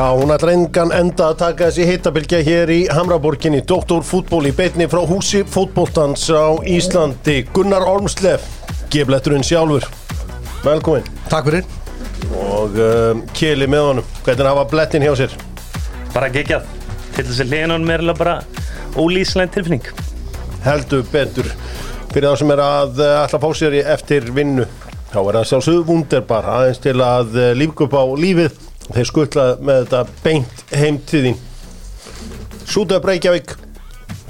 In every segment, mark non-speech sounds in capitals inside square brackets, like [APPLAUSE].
Já, hún ætlar engan enda að taka þessi hittabilgja hér í Hamraborginni. Doktorfútból í beitni frá húsi fótbóltans á Íslandi. Gunnar Ormsleff, gefletturinn sjálfur. Velkomin Takk fyrir. Og um, Kili með honum, hvernig hafa blettin hjá sér? bara geggjað. Til þess að hliðin honum er alveg bara ólýslega tilfinning. Heldur betur. Fyrir þá sem er að ætla að fá sér í eftir vinnu Þá er það sjálfsögðu wunderbar aðeins til að lífga upp á lífið Þeir skutla með þetta beint heim til þín. Sútaði Breykjavík.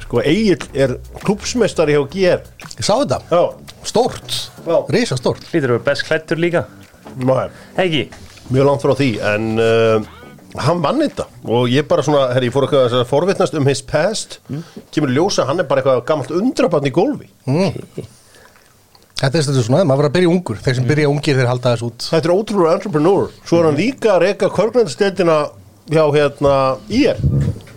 Sko Egil er klúpsmeistari hjá GR Ég sá þetta. Já, Stórt. Já. Rísa stórt Lítur eru best klættur líka. Nei, Ekki? mjög langt frá því en uh, hann vann þetta. Og ég bara svona, herri, ég fór eitthvað að forvitnast um his past. Kemur í ljósa að hann er bara eitthvað gammalt undrabann í gólfi Þetta er þetta svona, maður verður að byrja ungur. Þeir sem byrja ungir þeir halda þess út. Þetta er ótrúlega entrepreneur. Svo er hann líka að reyka körgnæðsteldina hjá hérna ír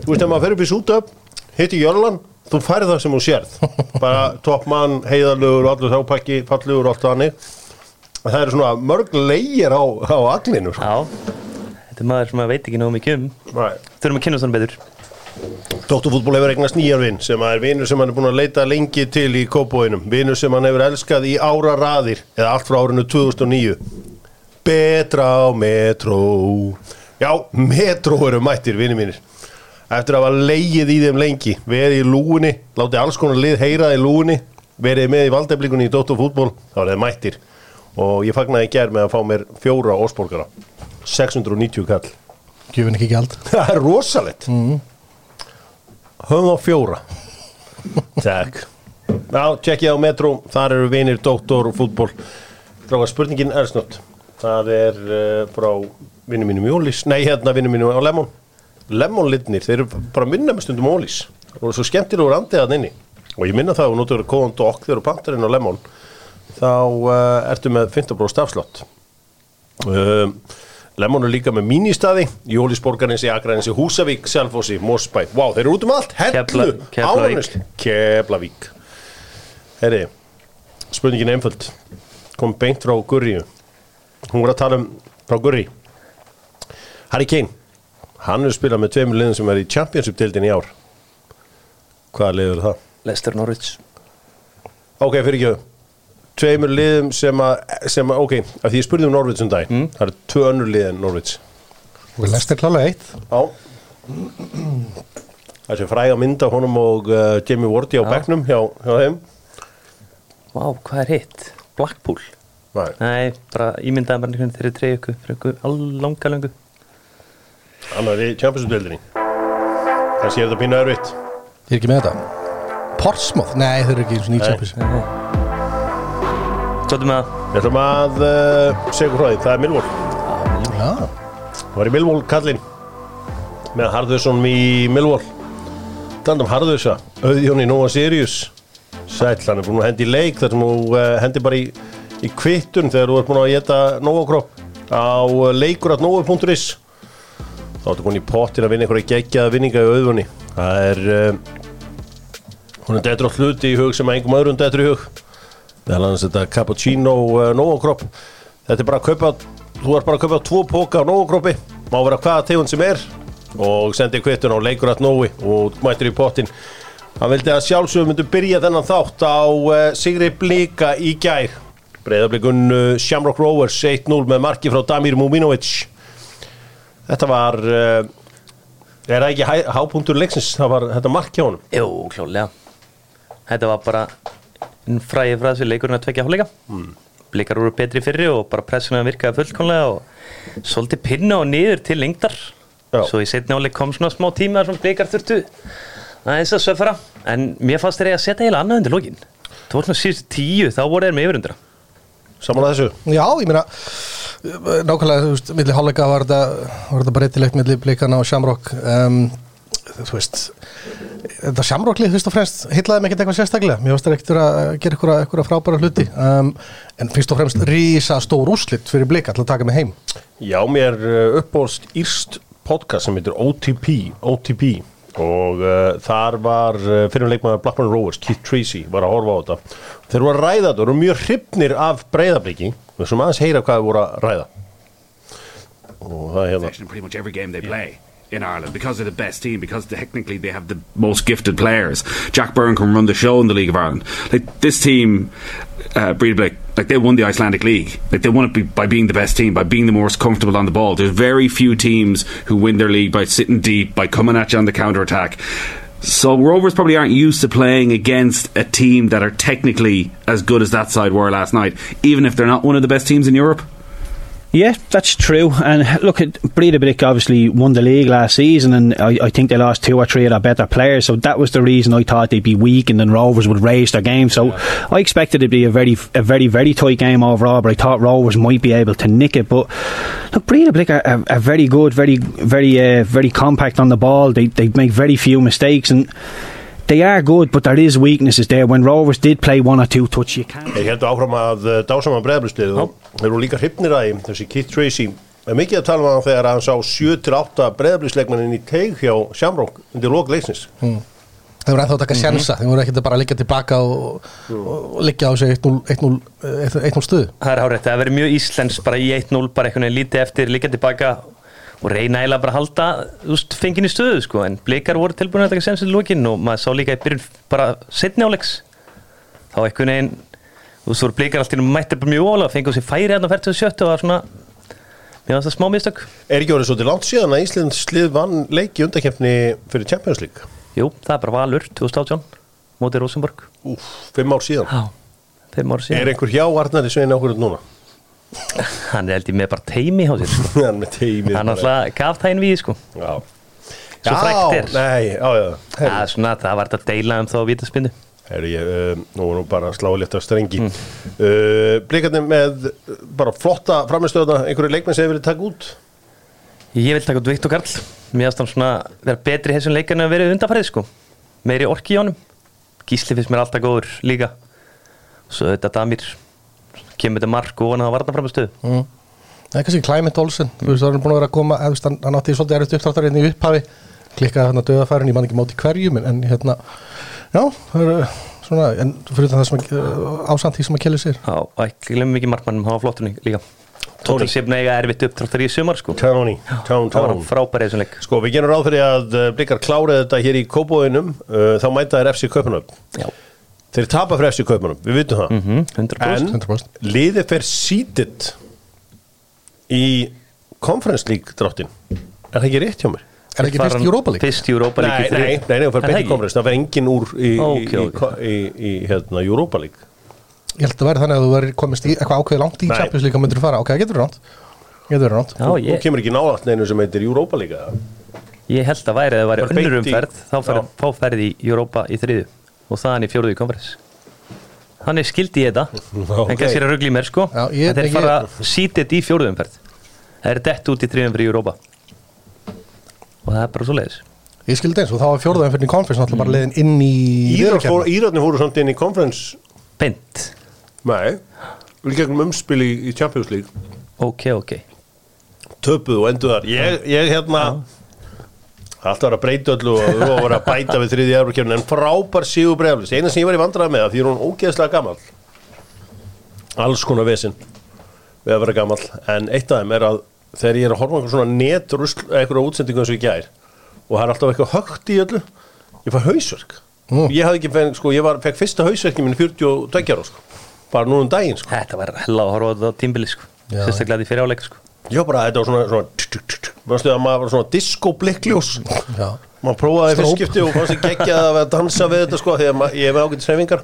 Þú veist, ef maður fer upp í sútöp hitti Jörlan, þú færð það sem þú sérð. [LAUGHS] Bara toppmann, heiðarlegur og allur þápakki, fallegur og allt þannig. Það eru svona mörg leigir á, á aglinu sko. Já. Þetta er maður sem maður veit ekki nógu mikið um. Þurfum að kynast hann betur Dóttarfútból hefur eignast nýjar vinn sem er vinnur sem hann er búin að leita lengi til í kópóinum, vinnur sem hann hefur elskað í ára raðir, eða allt frá árinu 2009 Betra á Metro Já, Metro eru mættir, vinnir mínir. Eftir að hafa leigið í þeim lengi verið í lúinni, látið alls konar lið heyra í lúinni, verið með í valdeblikunni í Dóttarfútból, þá er það mættir. Og ég fagnaði í gerð með að fá mér fjóra ósborgara. 690 kall. Gjöfin ekki gjald. Það [LAUGHS] er rosalegt Höfum þá fjóra. Takk. Já, tjekkið á Metro, þar eru vinir Doktor og fútból Drága, spurningin er snott Það er uh, frá vinnum mínum Jólís. Nei, hérna vinnum mínum á Lemon. Lemon-litnir, þeir eru bara minna með stundum Jólís. Og svo skemmtilegur andið að inni. Og ég minna það og notur kóðan dokk þegar þú pantar inn á Lemon þá uh, ertu með 15% stafslott um, Lemon er líka með mínistadi Jólisborgarins í Akranis í Húsavík Selfossi, Mósbæ, wow, þeir eru út um allt. Hellu, Kefla- Keflavík. Herri, spurningin er einföld. Kom beint frá Gurri hún var að tala um frá Gurri Harry Kane. Hann er spilað með tveimur liðum sem er í Championship-dildin í ár. Hvaða liður það? Lester Norwich. Ok, fyrir ekki Tveimur liðum sem að, sem að ok, af því ég spurði um Norvits um dag Mm. Það eru tvö önnur lið en Norvits Og lestir klálega eitt. Já. Þessi fræga mynd af honum og uh, Jamie Wardy á Já. bekknum hjá, hjá þeim. Vá, hvað er hitt? Blackpool? Nei, Nei, bara ímyndaði bara einhvern þeirri treyju ykkur fyrir ykkur langa löngu. Annar í Championship-dildinni Kannski er þetta pínu erfitt. Ég er ekki með þetta. Portsmouth? Nei, þeir eru ekki eins og Tóttum með það. Við ætlum að uh, segja frá því, það er Millwall Já, Það var í Millwall kallinn með Harðursson í Millwall. Dandum Harðursa, auðjón í Nova Sirius. Sæll, hann er búin að hendi í leik þar sem þú uh, hendi bara í, í kvittun þegar þú ert búin að geta Nova Kropp á leikur.nova.is þá ertu búin í pottin að vinna einhverja geggjaða vinninga í auðvunni það er hún er dettur á hluti í hug sem engum öðrum dettur í hug. Meðal annars þetta cappuccino uh, Nova Kropp þetta er bara að kaupa þú ert bara að kaupa tvo póka á Kroppi má vera hvaða tegund sem er. Og sendi kvittun á leikur.novi og mættur í pottin hann vildi að sjálfsögum myndu byrja þennan þátt á uh, Sigri Blika í gær. Breyðablikun uh, Shamrock Rovers 1-0 með marki frá Damir Muminovic. Þetta var uh, er það ekki hæ- hápunktur leiksins? Það var þetta mark hjá honum? Jú, klálega Þetta var bara einn fræði frá þessu leikurinn að tvekja hálfleika. Mm. Blikar voru betri fyrri og bara pressuna virkaði fullkomlega og svolítið pinna og niður til lengdar. Já. Svo í setni áleik kom svona smá tíma sem blikar þurftu aðeins að söffara En mér fannst þeir að setja heila annað undir Það síðustu tíu, þá voru þeir með yfirundra. Samanlega þessu? Já, ég meina nákvæmlega, þú veist, milli hálfleika var þetta, var þetta breytilegt milli blikana og Shamrock. Um, þú veist þetta Shamrocklið fyrst og fremst hitlaði mig ekkert eitthvað sérstaklega, mér varst það ekkert að gera eitthvað, eitthvað frábæra hluti. Um, en fyrst og fremst rísa stór úrslit fyrir blika til að taka mig heim. Já, mér uh, uppbólst írst podcast sem heitir OTP, OTP og uh, þar var uh, fyrir leikmaður Blackburn Rovers, Keith Tracy var að horfa á þetta. Þeir voru að ræða þetta og eru mjög hrifnir af breyðabliki við sem aðeins heyra hvað þeir voru að ræða. Og það er hérna in Ireland because they're the best team, because technically they have the most gifted players. Jack Byrne can run the show in the League of Ireland. Like this team, uh, Breed Blake, like they won the Icelandic League. Like they won it be, by being the best team, by being the most comfortable on the ball. There's very few teams who win their league by sitting deep, by coming at you on the counter attack. So Rovers probably aren't used to playing against a team that are technically as good as that side were last night, even if they're not one of the best teams in Europe. Yeah, that's true. And look, at Breedablick obviously won the league last season, and I, I think they lost two or three of their better players. So that was the reason I thought they'd be weak, and then Rovers would raise their game. So I expected it to be a very, a very, very tight game overall. But I thought Rovers might be able to nick it. But look, Breedablick are, are, are very good, very, very, uh, very compact on the ball. They they make very few mistakes and. They are good, but there is weaknesses there. When Rovers did play one or two touch, you can't. Ég held áfram að uh, dásama breðablislið og þeir eru líka hrypnir að þeim, þessi Keith Tracy er mikið að tala um hann þegar hann sá 7-8 breðablisleikmannin í teig hjá Shamrock undir lók leiksins? Þeir voru ennþá að taka sjansa, þeir voru ekkert að bara liggja tilbaka og, og liggja á sig 1-0 1-0 1-0 stuðu Það er hárið, það verður mjög íslens bara í 1-0 bara einhvern veginn lítið eftir, líka tilbaka og reyna eiginlega bara að halda veist, fengin í stöðu sko, en blikar voru tilbúin að taka senst í lókin og maður sá líka í byrjun bara setni áleiks þá einhvern veginn, þú veist, voru blikar alltaf mættir bara mjög ólega, fengið sér færi hérna fært til sjöttu og var svona finnst það smá mistök. Er ekki orðið svolítið langt síðan að Íslands lið vann leik í undakefni fyrir Champions League? Jú, það er bara Valur 2018 mótið Rosenborg. Úf, fimm ár síðan. Já, fimm ára síðan. Er einhver hjá Arnari Svein ákvörður núna? Hann er held ég með bara teimi hjá sér sko. [LAUGHS] Hann með teimið Hann alltaf gaf það inn við sko. Já, Svo frækt. Nei, já, já. Það svona, það var þetta að deila um þá vítaspindu Herri, ég, uh, nú er nú bara að slá létt af strengi. Mm. uh, Blikarnir með bara flotta framistöðuna einhverju leikmenn sem hefur verið takk út? Ég vil taka út Viktor Karl. Mér finnst hann svona vera betri í þessum leikarnu að vera undanfærið sko. Meiri orki í honum. Gísli finnst mér alltaf góður líka. Svo þetta Damir Kemur þetta mark og vonað að varna fram að stöðu mm. Það er kannski Climate Olsen þú veist, það er búin að vera að koma eða, þú veist, hann, hann átti svolítið erfitt uppdráttar hérna í upphafi. Klikkaði hérna döðafærin, ég man ekki móti hverjum en, en hérna, já það er svona, en fyrir það sem að, ásand því sem að kelli sér Já, og ekki glemum ekki markmannum, hann var flottur líka. Tóttal Sifna eiga erfitt uppdráttar í sumar sko. Towny, Town, Það var hann frábærið þessum leik. Sko, við gerum ráð fyrir að uh, Blikar klárið þetta hér í Kóbóinum uh, þá mæta þær FC Kaupanöf Já, Þeir tapa fyrir FC Kaupanöf, við vitum það mhm, 100% En 100%. liðið fer seated í Conference League dráttin Er það ekki rétt hjá mér? Er það ekki fyrst hann- Europa League? Fyrst Europa League Nei, í nei, nei, nei, það í ekki? Conference Það fer engin úr í, Ok, í, ok. í, í, í hérna, Europa League Ég held að vera þannig að þú verður komist í eitthvað ákveði langt í. Champions League að myndir fara, ok, það getur verið ránt getur verið ránt Þú ég, kemur ekki nálægt neinu sem heitir Europa League eða? ég held að væri að það væri Bara beint önnur í- umferð þá ferði í Europa í þriðu og þaðan í fjóruðu konferens. Þannig skildi ég þetta. [LAUGHS] Ok. en kannski er að ruggla í mér sko. Já, ég- en þeir ég- fara sítið í fjóruðu umferð. Það er dett út í þriðum fyrir Europa. Og það er bara svo leiðis Ég skildi eins og þá var fjórðaðin fyrir konferens náttúrulega bara leiðin inn í Írar fóru, viðurkenningu. Írarnir fóru samt inn í Conference Beint, Nei, líka um umspil í, í Champions League. Ok, ok. Töpuð og endur þar. Ég, ég hérna alltaf var að breyta öllu og þú var að bæta við þriði eurokjörn en frábær síðu breyflis eina sem ég var í vandraði með það því er hún ógeðslega gammal alls konar vesinn við að vera gammal en eitt af þeim er að þegar ég er að horfa á einhver svona net rusl, eitthvað útsendingu eins og ég gær og það er alltaf eitthvað högt í öllu ég fæ hausverk. Nú. ég hafði ekki fenn, sko, ég var, fekk fyrsta hausverki minn 42 ára sko. Bara núna um daginn sko. Þetta var hella að horfa á þetta tímbili sko. Sérstaklega því fyrir áleika sko Já, bara þetta var svona, svona. Manstu að maður var svona disco-blikkljós Já. maður prófaði fyrst Stróp. skipti og fannst ekki ekki að vera að dansa við þetta sko, því að ma- ég hef með ágætt sreifingar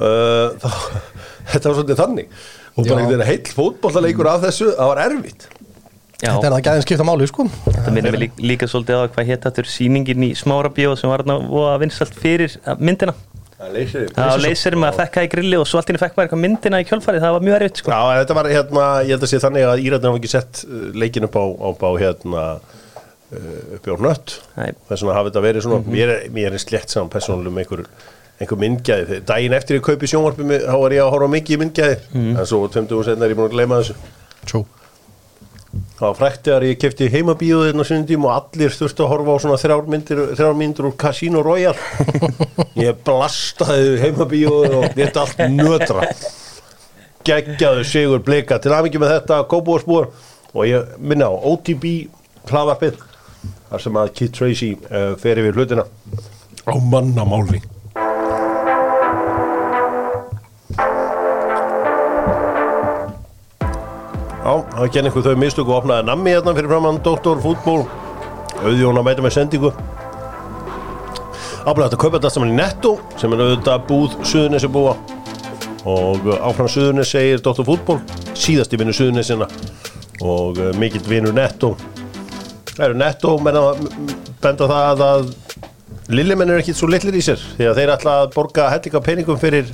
uh, [LAUGHS] þetta var svolítið þannig. Og bara einhvern veginn heill fótbollaleikur af þessu, það var erfitt. Já, Þetta er það gæðin skipta máli, sko. Þetta minnum við líka, líka svolítið á hvað hétt aftur sýningin í Smára bíó sem var að vinsalt fyrir myndina Það leysir Það var leysir með að fekka í grilli og svo allt inni fekk maður eitthvað myndina í kjölfarið, það var mjög erfitt sko. Já, þetta var hérna, ég held að sé þannig að Íratnir hafa ekki sett uh, leikin upp á, upp á hérna uh, upp á nött. Nei. þess vegna hafi þetta verið svona mér, er, mér er slett saman persónulegum einhver, einhver myndgæði, daginn eftir ég kaupi sjónvarpi mig, þá var ég að horfa mikið í myndgæði. En svo 20 og setna er ég búin að gleyma þessu. True það var frækt þegar ég kefti heimabíóðinn á sinni tíma og allir þurftu að horfa á svona þrjár myndir, þrjár úr Casino Royale. [LAUGHS] Ég blastaði heimabíóðinn og þetta allt nötra. Geggjaðu sigur blika til aðmyggjum með þetta, kópúarspúar og ég minna á OTB hlaðvarpið þar sem að Keith Tracy uh, fer yfir hlutina. Á mannamáli Já, það genið ykkur þau mistök og opnaði nammi hérna fyrir framann Dr. Fútból auðjón að mæta með sendingu Áblæðast að kaupa þetta saman í netto sem er auðvitað búð Suðunissi búa og áfram Suðunis segir Dr. Fútból síðasti vinnu Suðunissina og uh, mikill vinur netto Það eru netto menn að benda það að Lillimenn eru ekki svo litlir í sér því að þeir ætla að borga hellinga peningum fyrir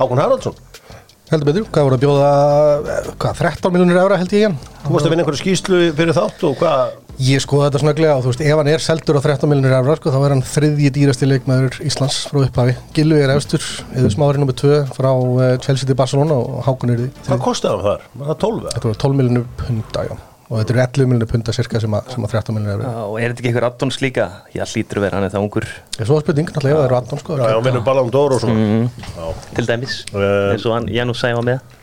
Hákon Haraldsson Heldur betur, hvað voru að bjóða eh, hvað, 13 miljonir ára held ég igen Þú varst að vinna einhverju skýslu fyrir þátt og hvað Ég skoða þetta snögglega og þú veist, ef hann er seldur á 13 miljonir ára, sko, þá er hann þriðji dýrasti leikmaður Íslands frá upphafi Gilvi er efstur, eða smári nr. 2 frá uh, Chelsea til Barcelona og Hákon er því Hvað kostiði hann þar? Var það 12? eða? Þetta voru 12 miljonir punda, já og þetta eru 11 miljonir punda cirka sem að, sem að 13 miljonir ára og er þetta ekki einhver addons líka? Já, hlýtur að vera, hann er það ungur Ég svo að spurning, náttúrulega, það eru 18 sko Já, já, vinnur Ballon d'Or og svona Já. til dæmis, Eh. eins og hann Janus sæði var með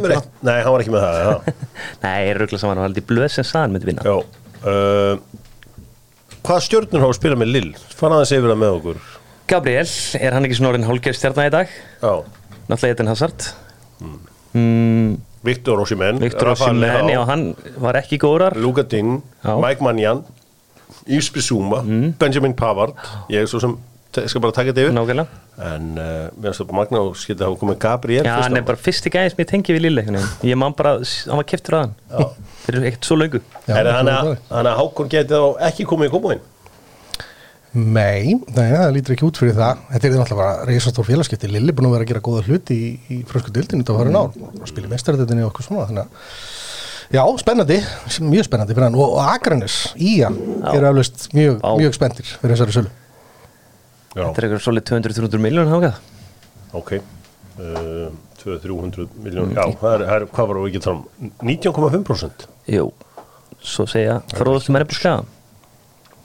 mér eitt Nei, hann var ekki með það já. [LAUGHS] Nei, ég er ruggla saman, hann var aldrei blöð sem hann myndi vinna Já uh, Hvað stjórnur hafa spilað með Lill? Fann aðeins yfir það með okkur Gabriel, er hann ekki hálfgerð stjarnar í dag? Já Náttúrulega Eden Hazard mm, Viktor Osimhen Viktor Osimhen, já, hann var ekki górar Luka Ding Já. Mike Manjan Yves Bissouma Benjamin Pavard Ég svo sem te- skal bara taka þetta yfir Nákvæmlega En uh, mér finnst það bara magna og skilta hafa komið Gabriel Já, hann er bara fyrsti gæði sem ég tengi við Lille. Ég man bara, hann var keftur að hann Fyrir ekkert svo Er er að, það. hann að Hákon geti þá ekki komið í komóin? Nei, nei, það lítur ekki út fyrir það. Þetta er náttúrulega bara reysastór félagskipti. Lilli búin að vera að gera góða hluti í, í frösku dildinu þetta var hann ár og spila mestarðinni og okkur svona þannig að Já, spennandi, mjög spennandi fyrir hann. Og, og Akranes, Ía, eru aflust mjög, mjög spenntir fyrir þessari sölu. Já, Þetta er eitthvað svolítið 200-300 miljónur hákað ok. Uh, 200-300 miljón Já, það er, er, hvað var það ekki tala um 19,5% Jú, svo segja fróðustum er á skaga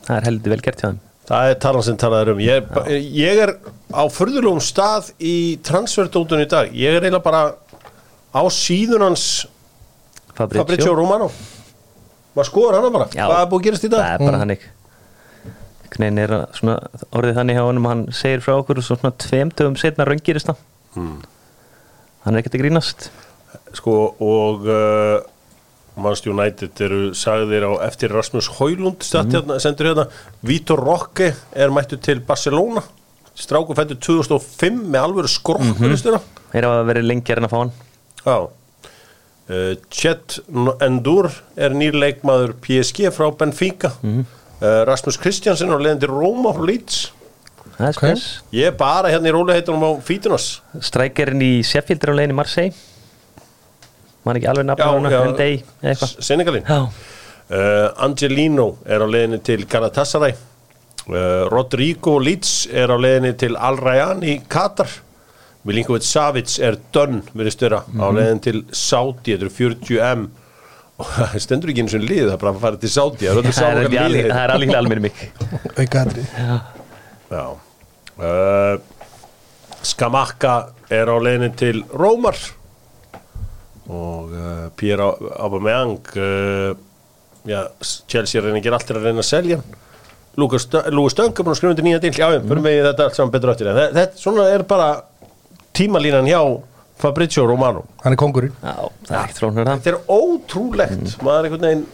Það er heldur vel gert hjá þeim Það er talan sem talaður um. Ég, ég er á förðulegum stað í transferdótun í dag. Ég er eiginlega bara á síðun hans Fabrizio. Romano. Maður skoður hana bara, Já. hvað er búið að gerast í dag? Það er bara hannig Knein er svona, orðið þannig hjá honum hann segir frá okkur svona tveim dögum setna raungirist það Hann er ekkert að grínast. Sko og uh, Manchester United eru sagðir á eftir Rasmus Højlund mm. hérna, sendur hérna. Vitor Roque er mættu til Barcelona. Stráku fættu 2005 með alvöru skrokkur mm -hmm. Þeir hafa verið lengjar en að fá hann. Já. Uh, Chet Endur er nýr leikmaður PSG frá Benfica. Uh, Rasmus Kristjansen er leiðin til Roma frá Leeds. Spes. Ég er bara hérna í róliheitunum á Fítunas. Strækjarinn í Sheffield er á í Marseille Man ekki alveg nafna Já, hana já. en deg eitthvað. Senegalin Já, uh, Angelino er á leiðinni til Galatasaray. Uh, Rodrigo Leeds er á leiðinni til Al Rayyan í Katar. Milinkovic Savic er dönn verið störa á leiðinni til Saudi. Þetta eru 40M og stendur ekki eins og lið það er bara að fara til Saudi. Það er alveg, [LAUGHS] er alveg aðri [LAUGHS] Já. Uh, Skamakka er á leiðinni til Rómar og uh, Pierre Aubameyang uh, já, Chelsea reynir ekki allt til að reyna að selja Lúi Stöng er búin að skrifa undir nýja til já, já, fyrir mig þetta allt saman betur áttir en þetta, þetta svona er bara tímalínan hjá Fabrizio Romano. Hann er kongurinn Já, það er það þetta er ótrúlegt. Maður, einhvern veginn,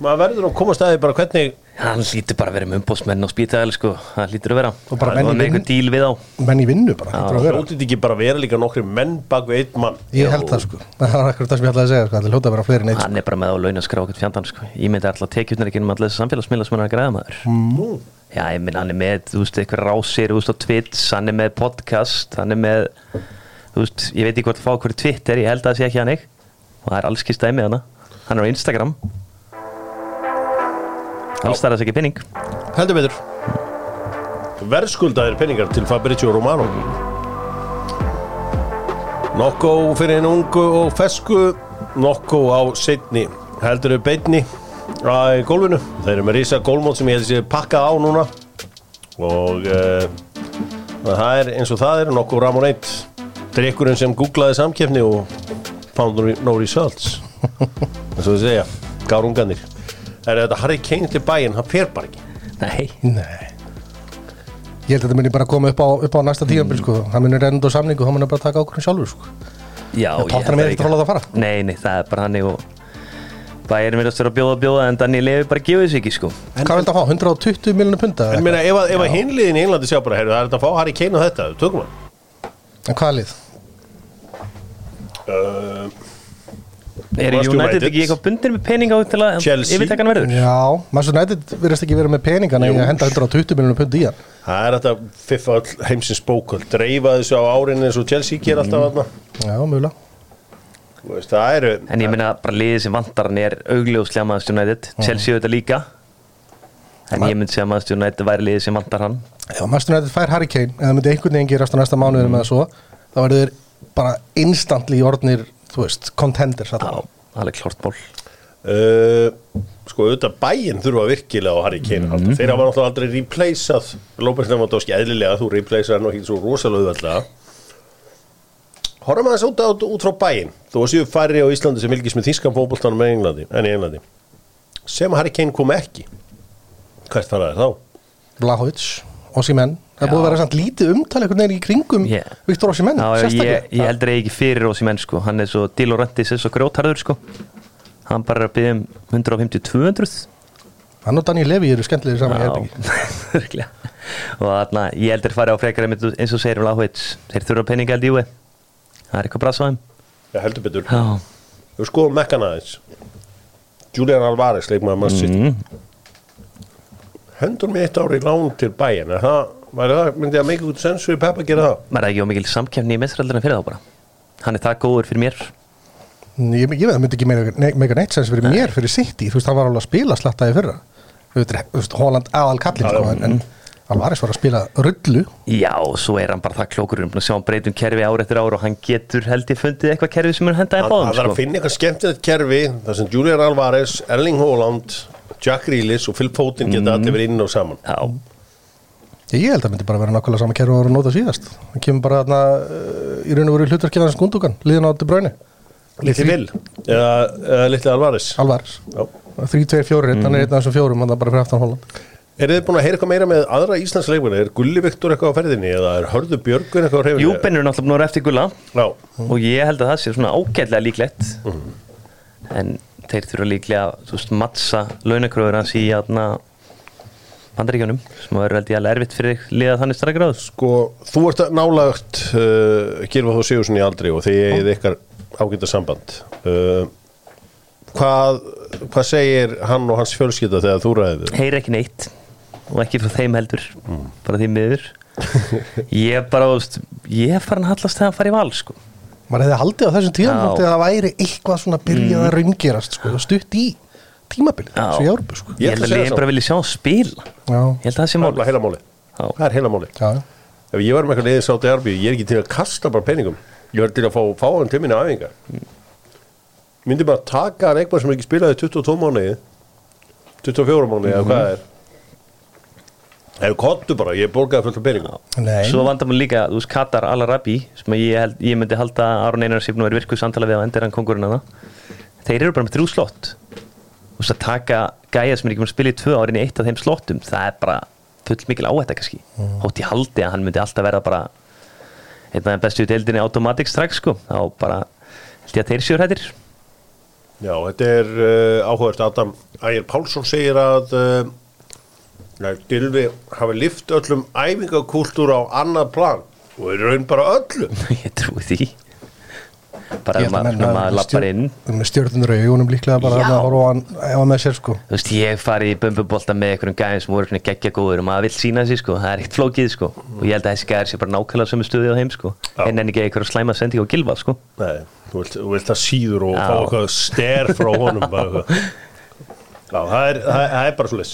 maður verður að koma staði bara hvernig Hann lítur bara að vera með umbóðsmenn á spítæðal sko. Það lítur að vera. Og bara menn í með vinn- einhver díl við á menn í vinnu bara, að hljótið ekki bara vera líka nokkri menn bak við einn mann? Ég held það sko, [LAUGHS] það var akkur það sem ég ætlaði að segja sko, hljóta að vera fleiri neitt Hann er bara með á launaskrá okkur fjandan sko. Ég myndi alltaf tekjutnir ekki um allir þessi samfélagsmiðla sem hann er að græða maður. Nú, Já, ég myndi hann er með, þú veist, eitthvað rásir, þú veist, á Twitch, hann er með podcast, hann er með, þú veist, ég veit ekki hvort að fá okkur Twitter, ég held að það sé ekki hann og það er alls kist dæmið hana, hann er á Instagram, er þess ekki pinning. heldur betur. Verðskuldaðir penningar til Fabrizio Romano. Nokko fyrir einu ungu og fesku Nokko á setni heldur þau beinni á gólfinu. Þeir eru með rísa gólmót sem ég held sér pakkað á núna. Og uh, það er eins og það er Nokko Ramon 1 drikkurinn sem googlaði samkeppni og found no- no results [LAUGHS] eins og þið segja gárunganir er þetta Harry Kane til bæinn, hann fer bara ekki Nei, Nei Ég held að þetta muni bara koma upp á, upp á næsta tíðanbíl sko. hann muni reynd og samningu, hann muni bara taka ákvörðin sjálfur sko. já En ég Tottenham held er ekkert að fara að fara. Nei, nei, það er bara hann og mér að vera að bjóða að bjóða en Danny Levi bara gefið þessu ekki sko Hvað vil það fá? 120 miljonur punta? En meina, ef, að- ef að hinliðin í Englandi sjá bara, heyrðu, það er þetta að fá Harry Kane á þetta, tökum hann En hvað lið? uh, Er United ekki eitthvað bundir með peninga á til að hann verður? Já, Manchester United verðist ekki verið með peningana í að henda 120 miljonur punta í hann. Það er þetta fiffa heimsins bóköld dreifa þessu á árinni eins og Chelsea ger alltaf þarna. Já, mjögulega Það eru En ég meina bara liðið sem vantar hann er augljóslega Manchester United. Chelsea auðvitað líka. En ég myndi segja að Manchester United væri liðið sem vantar hann. Ef Manchester United fær Harry Kane. Eða myndi einhvern veginn gerast á næsta mánuðinu með það svo þá verður þeir bara instantly orðnir, þú veist, contenders Já, allavega. alveg klart ból uh, Sko auðvitað bæinn þurfa virkilega á Harry Kane mm Þeir hafa náttúrulega aldrei replaceað López Lewandowski eðlilega, þú replaceað hann og ekki svo rosalega auðvitað Horfum aðeins út, út, út frá bæinn. Þú séu færri á Íslandi sem vilkist með þýskan fótboltanum en, í Englandi. Sem Harry Kane kom ekki Hvert fara þær þá? Blahovic, Osimhen það er búið að vera samt lítið umtal einhvern veginn í kringum Yeah. Viktor Osimhen, Já, ég, ég heldur ekki fyrir Rósi menn sko. Hann er svo Dilo Rantis er svo grjótarður sko. Hann bara er að byggja um 150-200 hann og Daniel Levy eru skemmtilegir saman [LAUGHS] Örglega Og þarna, ég heldur farið á frekar eins og segir um Láhvits Þeir þurfa peninga held í úi Það er eitthvað brasa á þeim. Já, heldur betur. Já, Við skoðum mekkan aðeins. Julian Alvarez, leikmaður mann sitt mm, Hendur mig eitt ári í lán til bæinn Er það, það, myndi að make good sense fyrir Pep að gera það? er ekki á mikil samkefni í mestraldurinn fyrir þá bara? Hann er það góður fyrir mér. Ég, ég veit, það myndi ekki meika ne- meika neitt sens fyrir mér, fyrir City, þú veist, hann var alveg að spila slattaði fyrra. Þú veist, Holland aðal kallinn, Já, sko, en, en Alvarez var að spila rullu. Já, og svo er hann bara það klókur. Um að sjá hann breytum kerfi ár eftir ár og hann getur held ég fundið eitthvað kerfi sem er hendaði Það báðum það er að sko. finna eitthvað skemmtilegt kerfi þar sem Julian Alvarez, Erling Haaland Jack Grealish og Phil Foden geta allir verið inn og saman. Já, ég held að myndi bara vera nákvæmlega sama kerfi að nota síðast. Hann kemur bara þarna uh, í raun og veru hlutverkið hans skundugan, liðan á De Bruyne Litli Vil eða, eða Litli Alvarez. Alvarez, Já. 3-2-4 hann er einn af þessum fjórum, hann er bara fyrir aftan Holland. Er þið búin að heyra eitthvað meira með aðra Íslands leikmenni? Er Gulli Viktor eitthvað á ferðinni eða er Hörðu Björgun eitthvað á hreyfinni? Júben er náttúrulega að vera eftir gulla. Já, og ég held að það sé svona ágætlega líklegt. Mhm. en þeir þurfa líklega veist, mattsa launakröður hans í játna bandaríkjunum sem verður held ég alveg erfitt fyrir liða þannig strækir áður sko, þú ert nálagt uh, Gilva þú Sigurðsson í aldri og þið eigið ykkar ágæta samband. Uh, hvað, hvað segir hann og hans fjölskylda þegar þú ræðið? heyri ekki neitt og ekki frá þeim heldur Mm. bara því miður. Ég bara, þú veist, ég er farin að hallast þegar hann fari í val sko. maður hefði haldið á þessum tíðan að það væri eitthvað svona byrjað að raungerast sko, stutt í tímabilið svo í Árbu sko. Ég ég held að svo. bara vilja sjá spila. Já, ég held að það sé Það er mál bara heila máli Já. Það er heila máli já, Ef ég var með eitthvað liðið sátt í arbið, ég er ekki til að kasta bara peningum. Ég var til að fá, fá hann til minni æfingar. Myndi bara taka hann eitthvað sem ekki spilaði 22 mánuði 24 mánuði eða hvað það er. Ef kottu bara, ég borgaði fullt af peningum. Nei. Svo vandar maður líka, þú veist, Katar Al-Arabi sem ég, held, ég myndi halda að Aron Einar sé búin að vera virkuð samtala við á endur hann kongurinn að það Þeir eru bara með þrjú slott Þú veist, að taka gæja sem er ekki búin að spila í tvö árin í eitt af þeim slottum það er bara full mikil áhætta kannski. Mm. Hótt ég haldi að hann myndi alltaf verða bara einn af þeim bestu í deildinni automatic strax sko. Þá bara held ég að þeir séu hættir Já, þetta er uh, áhugast Adam Ægir Pálsson segir að uh, Nei, Gylfi hafi lift öllum æfingakúltúr á annað plan og er raun bara öllum [LAUGHS] ég trúi því bara ef að maður, maður lappar inn. með stjórnundur í augunum líklega bara að horfa á hann ef hann með sér sko. Þú veist, ég farið í bumbubolta með einhverjum gæðin sem voru svona geggja góður og maður vill sína sig, sko, það er eitt flókið, sko. Og ég held að þessi gæðir sé bara nákvæmlega sömu stuði á heim, sko. En en ekki einhverjum slæma sending á gilva, sko. Nei, þú vilt, þú vilt það síður og fá eitthvað ster frá honum bara eitthvað. [LAUGHS] Já, það er, það, er- það er bara svo leys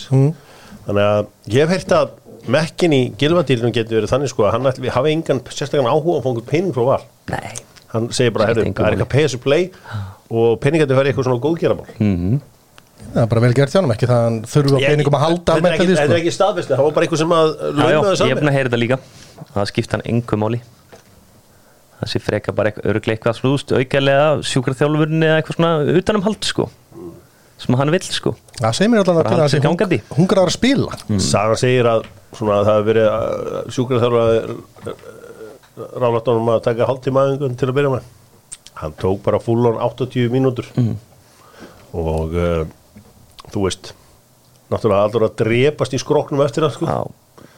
Þannig að ég hef heyrt að mekkin í gilvadýrnum getur verið þannig sko að hann ætli, hafi engan sérstakann áhuga að fá einhvern pening frá val. Nei, Hann segir bara, herru, það er eitthvað pay as you play og peningandi færi eitthvað svona góðgeramál það er bara vel gert hjá hann ekki það að hann þurfi á peningum að halda Þetta er ekki, er sko ekki staðfesti, það var bara eitthvað sem að ég er saman búin að heyra þetta líka. Það skipta hann engu máli. Það sé freka bara öruglega eitthvað slúst aukalega sjúkraþjálfurinn eða eitthvað svona utanum hald, sko sem hann vill sko. Það segir mér allan að Bara til halda að spila. Sagan segir að svona, að það hefur verið sjúkraþjálfa ráðlættunum að taka hálftíma aðeingun til að byrja með. Hann tók bara fullon 80 mínútur. Og uh, þú veist náttúrulega allur að drepast í skroknum eftir það sko. Já,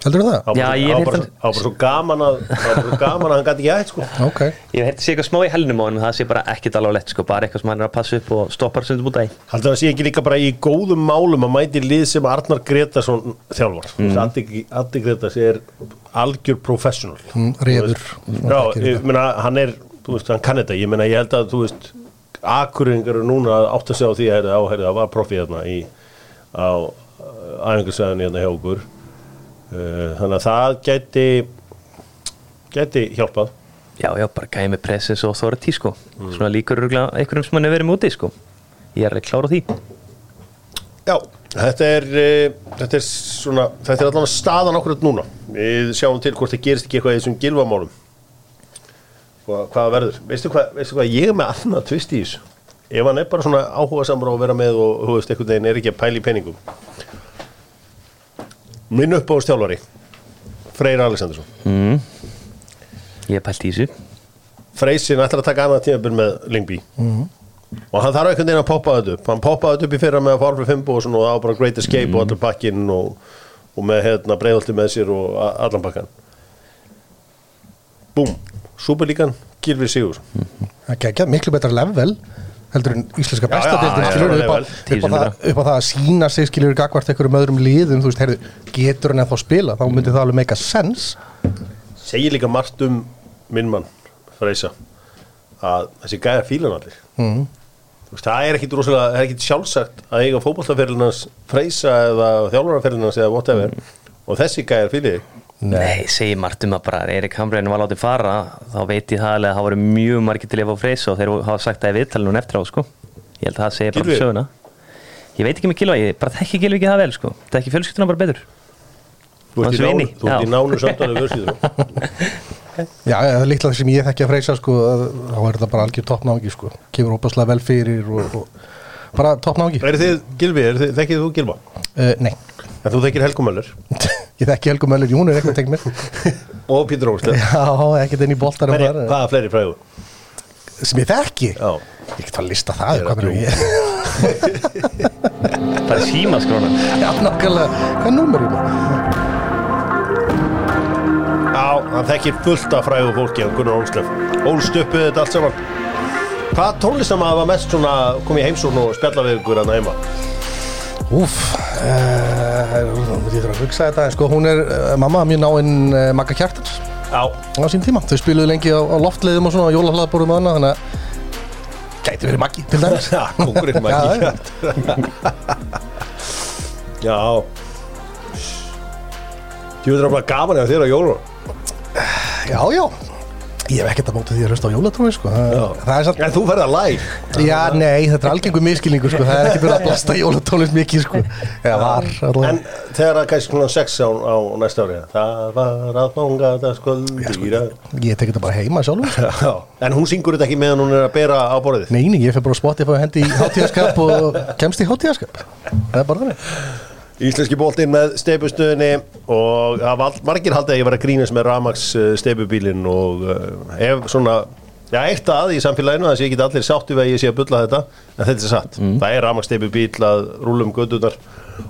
Heldur það? Á bara, Já, ég hef bara, heyrt á bara svo gaman að á bara svo gaman að hann gæti ekki hægt sko. [LAUGHS] Ok ég hef sé eitthvað smá í helnum á hann það sé bara ekkit alveg lett sko, bara eitthvað sem hann er að passa upp og stoppar sundum út af Haldur það sé ekki líka bara í góðum málum að mæti lið sem Arnar Gretarsson þjálfar mm. Addi Gretas er algjör professional Mm, refur. Já, ég meina hann er, þú veist, hann kann þetta ég meina ég held að, þú veist akkuringar eru núna þannig að það gæti gæti hjálpað. Já, já, bara gæði með pressis og authority sko. Svona líkur einhverjum sem hann er verið múti sko. Ég er alveg klár á því. Já, þetta er uh, þetta er svona, þetta er allavega staðan okkur núna, við sjáum til hvort það gerist ekki eitthvað í þessum gilvamálum hvað, hvað verður? Veistu hvað, veistu hvað, ég er með annað tvist í þessu. Ef hann er bara svona áhuga samar á að vera með og veist, einhvern veginn er ekki að pæla í peningum minn uppáðustjálfari Freyr Alessandarsson mm. Ég er pælt í þessu. Freysin ætlar að taka annað tímabil með Lingby og hann þarf einhvern veginn að poppa þetta upp. Hann poppaði þetta upp í fyrra með að fara fyrir Fimbo og svona og það var bara Great Escape og allir pakkinn og, og með hérna breiðolti með sér og allan pakkan Búm, Superlíkan Gilvi Sigur Það gekkja miklu betra level heldur en íslenska bestadeildin upp, á, það, sinnum upp á það að sína sig skilur gagvart einhverjum öðrum liðum þú veist, heyrðu, getur hann eða þá spila þá myndi það alveg meika sens segir líka margt um minn mann Freysa að þessi gæja fílan allir. Mm. Þú veist, það er ekkit rosalega, það er ekkit sjálfsagt að eiga fótballtaferlinans Freysa eða þjálfaraferlinans eða whatever. Og þessi gæja fílið Nei, segir margt um að bara Erik Hamrein var látið fara þá veit ég það alveg að það voru mjög margir til að fá freysa og þeir hafa sagt það í viðtalinu eftir á sko. Ég held að það segir bara um söguna. Ég veit ekki með Gilva, ég bara þekki Gilvi ekki það vel sko. Það ekki fjölskylduna bara betur. Þú ert í nánu, þú ert í nánu samtalið [LAUGHS] Já, það er líklega sem ég þekki að freysa sko, að- þá er þetta bara algjör toppnági sko. kemur óbáslega vel fyrir og, og bara toppnági Er þið, Gilvi, er þið, þekkið þú Gilva? uh, Nei, En þú þekkir Helgu Möller [LAUGHS] ég þekki Helgu Möller, hún er ekkert tengt mér. [LAUGHS] Og Pítur Ósleð Já, ekkert inn í boltar Hvaða fleiri fræðu? sem ég þekki? Já. Ég get að lista það Ég er að hvað [LAUGHS] er síma skróna Já, nákvæmlega, hvað er það? Já, hann þekkir fullt af fræðu fólki af Gunnar Ósleð Ólst uppi þetta allt saman. Hvað tónlistamæður var mest svona kom í heimsókn og spjalla við ykkur hann heima? Úf, ég þarf að hugsa þetta en sko hún er, uh, mamma mjög náinn uh, Magga Kjartans. Já, á sín tíma, þau spiluðu lengi á, á loftleiðum og svona á jólahlaðbúrum og annað þannig að gæti verið Maggi til dæmis. [LAUGHS] Já, kongurinn [LAUGHS] Já, ekki Já. Þú veitur að bara gaman ef þér á jólun Já, já, ég hef ekkert að móta því að hlusta á jólatónli sko. það, það samt En þú ferð að læg Já, nei, þetta er algengur miskilningur sko. það er ekki verið að blasta jólatónlist mikið sko. eða var allavega. En þegar það kannski svona sex á, á næsta ári Það var að fanga þetta sköldýra ég tek þetta bara heima sjálfur sko. [LAUGHS] Já, en hún syngur þetta ekki meðan hún er að bera á borðið Nei, nei, ég fyrir bara að spotta og hendi í hátíðaskap og kemst í hátíðaskap það er bara þannig Íslenski boltinn með steipustöðinni og það var margir haldið að ég var að grínast með Ramax steipubílinn og uh, ef svona, já eitt að í samfélaginu þess að ég get allir sáttu við að ég sé að bulla þetta en þetta er satt, það er Ramax steipubíl að rúla um gödunar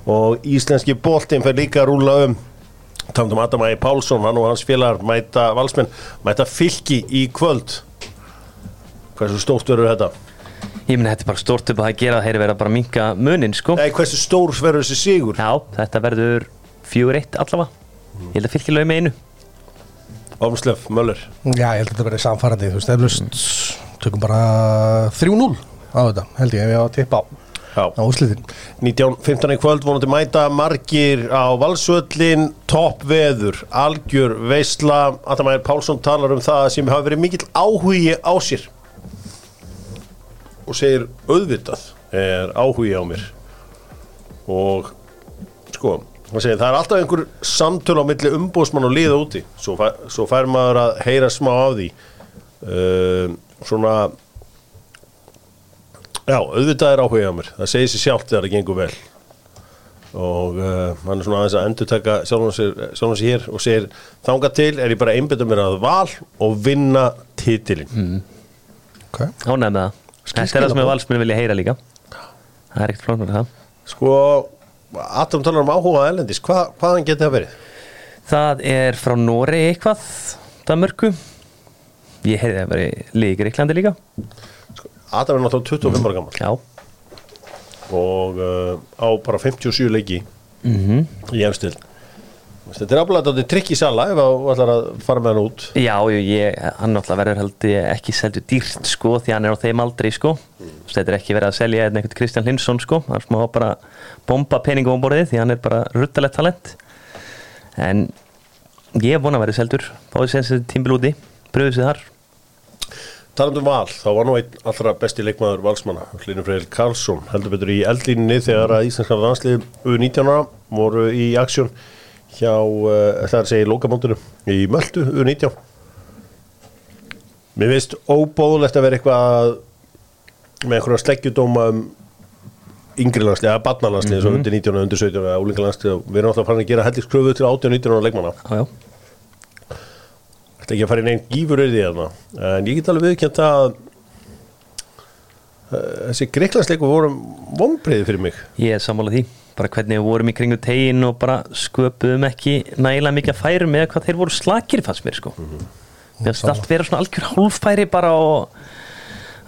og íslenski boltinn fer líka að rúla um. Tamdum Adam Ægir Pálsson, hann og hans félagar mæta valsmenn, mæta fylki í kvöld. Hversu stórt verður þetta? Ég meni þetta er bara stórt upp að það gera þeir verða bara að minka munin sko. Nei, hversu stór verður þessi sigur? já, þetta verður fjögur eitt allavega. Ég held að fylgja lög með einu. Ómslöf, Möller. Já, ég held að þetta verið samfærandi þú veist, eflust tökum bara 3-0 á þetta, held ég, ef ég á að tippa á. Já. á úrslitin. 19.15 í kvöld vonandi mæta margir á valsvöllin topp veður, algjör veisla, Atamæður Pálsson talar um það sem hafa verið mikill áhugi á sér og segir auðvitað er áhugi á mér. Og sko hann segir, það er alltaf einhver samtöl á milli umbóðsmann og liða úti. Svo, fær, svo fær maður að heyra smá af því. Uh, svona Já, auðvitað er áhuga á mér. Það segir sér sjálft þegar það gengur vel. Og uh, hann er svona aðeins að endur taka sjálfum sér hér og segir þangað til er ég bara einbytta mér að val og vinna titilin mm. Ok, Ánægð með það Þetta er það sem við valsmenn vilja heyra líka. Það er ekkert flóknar það. Sko, Adam talar um áhuga Elendis, Hva, hvaðan geti það verið? Það er frá Nóri eitthvað Danmörku. Ég heyrði að veri líka Greiklandi líka. Adam er náttúrulega 25 ára gammal Já, og uh, á bara 57 leiki Mhm. í efstil Þetta er aflega þetta trikk í sala ef þú ætlar að fara með hann út. Já, ég, hann náttúrulega verður held ég ekki seldu dýrt sko því hann er á þeim aldrei sko. Mm. þetta er ekki verið að selja einn einhvern Kristján Linsson sko. Hann smá bara bomba peningum á borðið því hann er bara ruttalett talent. En ég vona að verið seldur. Fáið sem þessi tímbil úti. Pröfið sér þar. Talandi um val, þá var nú einn allra besti leikmaður valsmanna, Hlynur Freyl Karlsson heldur betur í eldlínunni þegar að Íslandska landslið U19 ára voru í aksjón hjá, uh, það er að segja, lókamóndinu í Möldu U19 Mér finnst óbóðlegt að vera eitthvað með einhverja sleggjudóma um yngri landslið, eða barnalandslið, mm -hmm. undir 19 og undir 17 eða úlingalandslið og við erum alltaf farin að gera heldingskröfu til 18 og 19 ára leikmanna. Já, Þetta ekki að fara inn einn gífur auðvitað þarna. En ég get alveg viðkjönt að uh, þessi greiklandsleiku voru vonbreiði fyrir mig. Ég er sammála því bara hvernig við vorum í kringu tegin og bara sköpuðum ekki nægilega mikið að færum með hvað þeir voru slakir fannst mér sko. Mér finnst allt vera svona algjör hálffæri bara og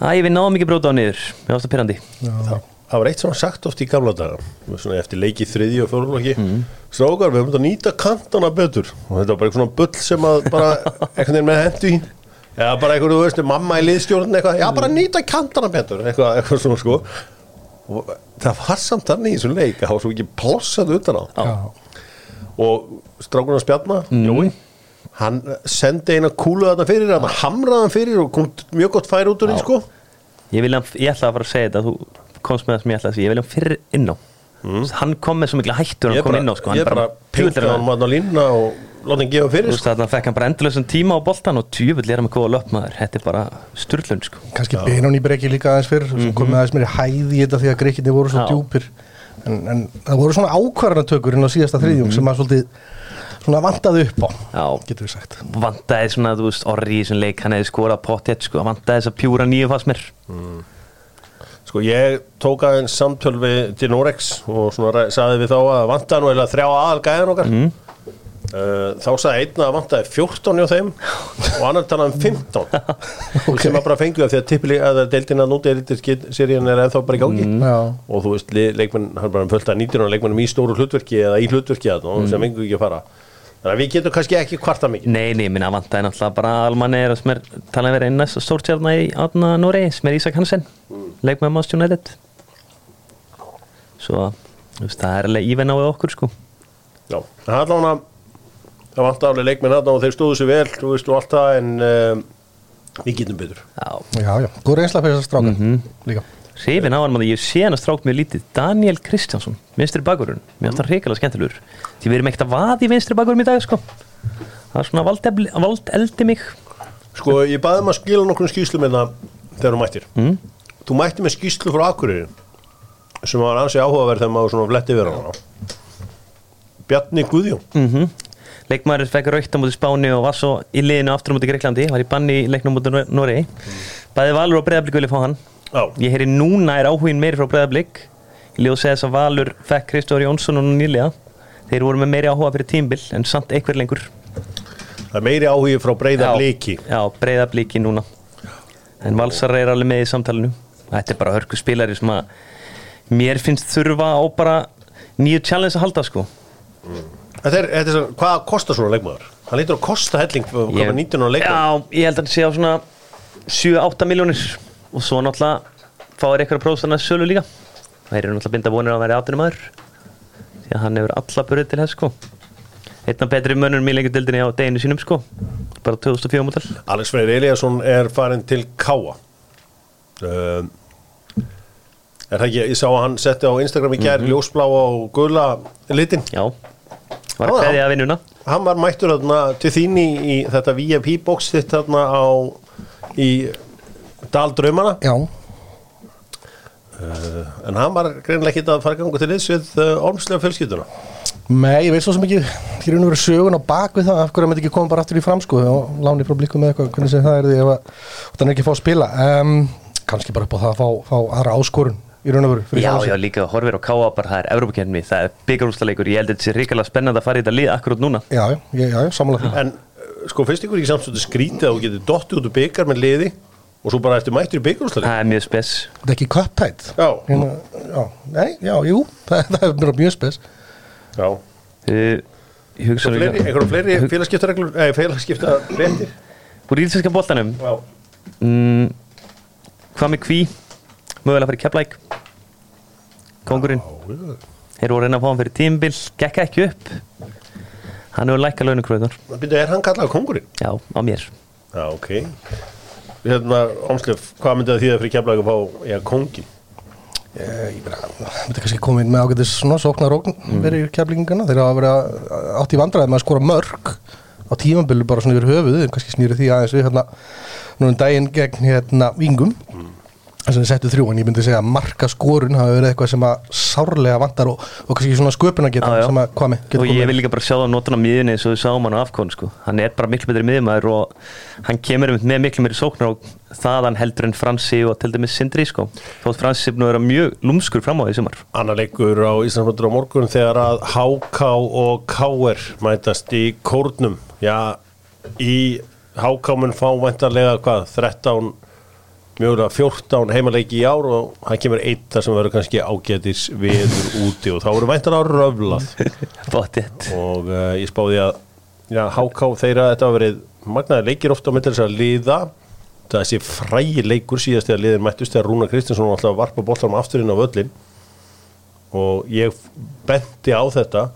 Æ, við náðum ekki bróta á niður. Mér varst það pyrrandi það, það var eitt sem var sagt oft í gamla daga svona eftir leiki þriði og fjórlóki mm. strákar, við höfum þetta að nýta kantana betur. Og þetta var bara eitthvað svona bull sem að bara einhvern veginn með hendu í. Eða bara eitthvað, þú veist, mamma í liðstjórn eitthvað, já bara nýta kantana betur. Eitthvað, eitthvað svona sko og það var samt þannig í þessum leik að það var svo ekki plossað utan á. Já, og strákunar spjarna, Jói hann sendi eina kúlu þarna fyrir hann hamraði hann fyrir og kom mjög gott færi út úr því sko. Ég, vilja, ég ætla að fara að segja þetta Þú komst með það sem ég ætla að segja Ég vilja hann fyrir inn á. Hann kom með svo mikla hættur Mm. Hann kom inn á sko. ég Hann bara pinkaði hann maður á línuna og láta hann gefa Þú fyrir veist sko. að hann fekk hann bara endurlösum tíma á boltan og tjúfull er hann með góða löpmaður Þetta er bara sturlun sko. Kannski Benón í breki líka aðeins fyrr sem komið aðeins meiri hæði í þetta því að greikinni voru svo Já. djúpir. En, en það voru svona ákvarðanatökur inn á síðasta þriðjum sem að svolítið svona vantaði upp á Já, getur við sagt. Vandaði svona, þú veist, orri í þessum leik Hann hefði skorað pottet sko. Vandaði þess að pjúra nýju fannst mér. Sko ég tók aðeins samtöl við til Norex og svona sagði við þá að vantaði nú eða þrjá aðal gæðan okkar. Mhm. Uh, þá sagði einn að vantaði 14 hjá þeim og annar talaði um 15 [LAUGHS] okay. sem að bara fengið af því að tippili að deildin að núti serían er ennþá bara í gangi. Já. og þú veist, le- leikmenn hann bara fullt að 19 og leikmennum í stóru hlutverki eða í hlutverki að Mhm. sem fengu ekki að fara þannig að við getum kannski ekki kvarta mikið Nei, nei, minna vandaði náttúrulega bara Alman er sem er talað verið einn næst stórtjarna í Átna Nóri sem er Ísak Hansen mm. leikmaður Mást United Svo, þú veist, það er það það vantaði alveg leikmenn að og þeir stóðu sér vel, þú veist, og allt það en um, við getum betur. Já, já, já, góð reynsla fyrir þessar strákan Mhm. líka. Hrifin á hann maður, ég sé hann að strák mjög lítið. Daniel Kristjánsson, vinstri bakurinn mér finnst hann reikalega skemmtilegur. Því við erum ekkert að vaði í vinstri bakurum í dag sko. Það er svona vald, vald eldi mig. Sko, ég baði maður að skila nokkur skýslu með það þegar þú mættir. Mm. Þú mætti með skýslu frá Akureyri sem var ansi áhugaverð þegar maður svona fletti yfir hana. Bjarni Guðjón. Mm leikmaður fekk raukt á mútið Spáni og var svo í liðinu aftur á mútið Greiklandi var í banni í leiknum mútið Noregi. Bæði Valur og Breiðablík vilja fá hann. Já, ég heyri núna er áhugin meiri frá Breiðablík ég líf að segja þess að Valur fekk Kristóður Jónsson og nýlega þeir voru með meiri áhuga fyrir tímbil en samt einhver lengur. Það er meiri áhugi frá breyða bliki já, Breiðablíki núna. En Valsar er alveg með í samtalenu þetta er bara hörku spilari sem að mér finnst þurfa á bara nýju challenge að halda sko Þetta er, þetta er svo, hvað kostar svona leikmaður? Hann lítur að kosta helling var 19 ára leikmaður. Já, ég held að hann sé á svona 7-8 miljónir og svo náttúrulega fáir eitthvað prófstana sölu líka. Það eru náttúrulega binda vonir á að vera áttunum aður því að hann hefur alla börið til þess sko. Einn af betri mönnum í lengur dildinni á deginu sínum sko. Bara 2004 mútal Alex Freyr Eliasson er farin til Káa um, Er það ekki, ég sá að hann setti á Instagram í gær ljósblá og gula litin. Já, var að já. kveðja að vinnuna? Hann var mættur þarna til þín í, í þetta VIP box þitt þarna á í Dal Draumana já, uh, en hann var greinilega ekki að fara að ganga til liðs við uh, ormslega fjölskylduna. Nei, ég veit svo sem ekki Ég raun og verið sögun á bak við það Af hverju að myndi ekki koma bara aftur í fram sko Og láni frá blíkum með eitthvað Hvernig sem það er því ef að Þannig ekki að fá að spila. Um, Kannski bara upp á það að fá, fá aðra áskorun Í raun og veru Já, já, líka horfir á K.A. bara það er Evrópakernmi, það er byggarústaleikur ég held að þetta sé ríkala spennandi að fara í þetta lið akkurát núna. Já, já, já, já, samanlega en uh, sko finnst ykkur ekki samt svolítið skrítið að þú getur dottið út úr byggar með liði og svo bara eftir mættur í byggarúslega Það er mjög spes. Þetta er ekki köptætt Já. hérna, já, Nei, já, jú Það, [LAUGHS] það er mjög spes. Já, einhverjum fleiri félagskiptareglur Nei, félagskipta Mögulega að fara í Keflæk Kongurinn Þeir voru að reyna að fá hann fyrir tímbil Gekk ekki upp. Hann hefur lækkað launukröðunar er hann kallað kongurinn? Já, á mér. Já, ok. Hérna, Ómslef, hvað myndi það þýða fyrir keflaug að fá, já, kongin? Ég ég þetta er kannski komið inn með ágætis svona sóknarókn mm. verið í keflingana þeir hafa verið að- átt í vandræði með að skora mörg á tímambilu bara svona yfir höfuð en kannski snýri því aðeins við hérna nú um daginn gegn hérna vingum þess að þeir settu þrjú en ég myndi segja að marka skorun hafa verið eitthvað sem að sárlega vantar og, og kannski svona sköpuna geta Já, já. sem að með Og ég vil líka bara sjá það notana miðunni eins og við sáum hann á afkon sko. Hann er bara miklu betri miðumæður og hann kemur einmitt með miklu meiri sóknar og þaðan heldur en Fransi og til dæmis Sindri sko. Þótt Fransi er búin að vera mjög lúmskur fram á því sumar Annar leikur á Íslandsmöndur á morgun þegar að HK og KR mætast í kórnum. Já, í HK mun fá væntarlega hvað, 13, mjögulega 14 heimaleiki í ár og það kemur eitt þar sem verður kannski ágætis viður úti og þá verður væntarlega röflað. [LAUGHS] Bóttið og uh, ég spáði að já, HK þeirra, þetta verið magnaði leikir ofta á millir þess að liða. Það sé frægi leikur síðast þegar liðin mættust þegar Rúna Kristinsson var alltaf varpa boltanum aftur inn á völlin og ég benti á þetta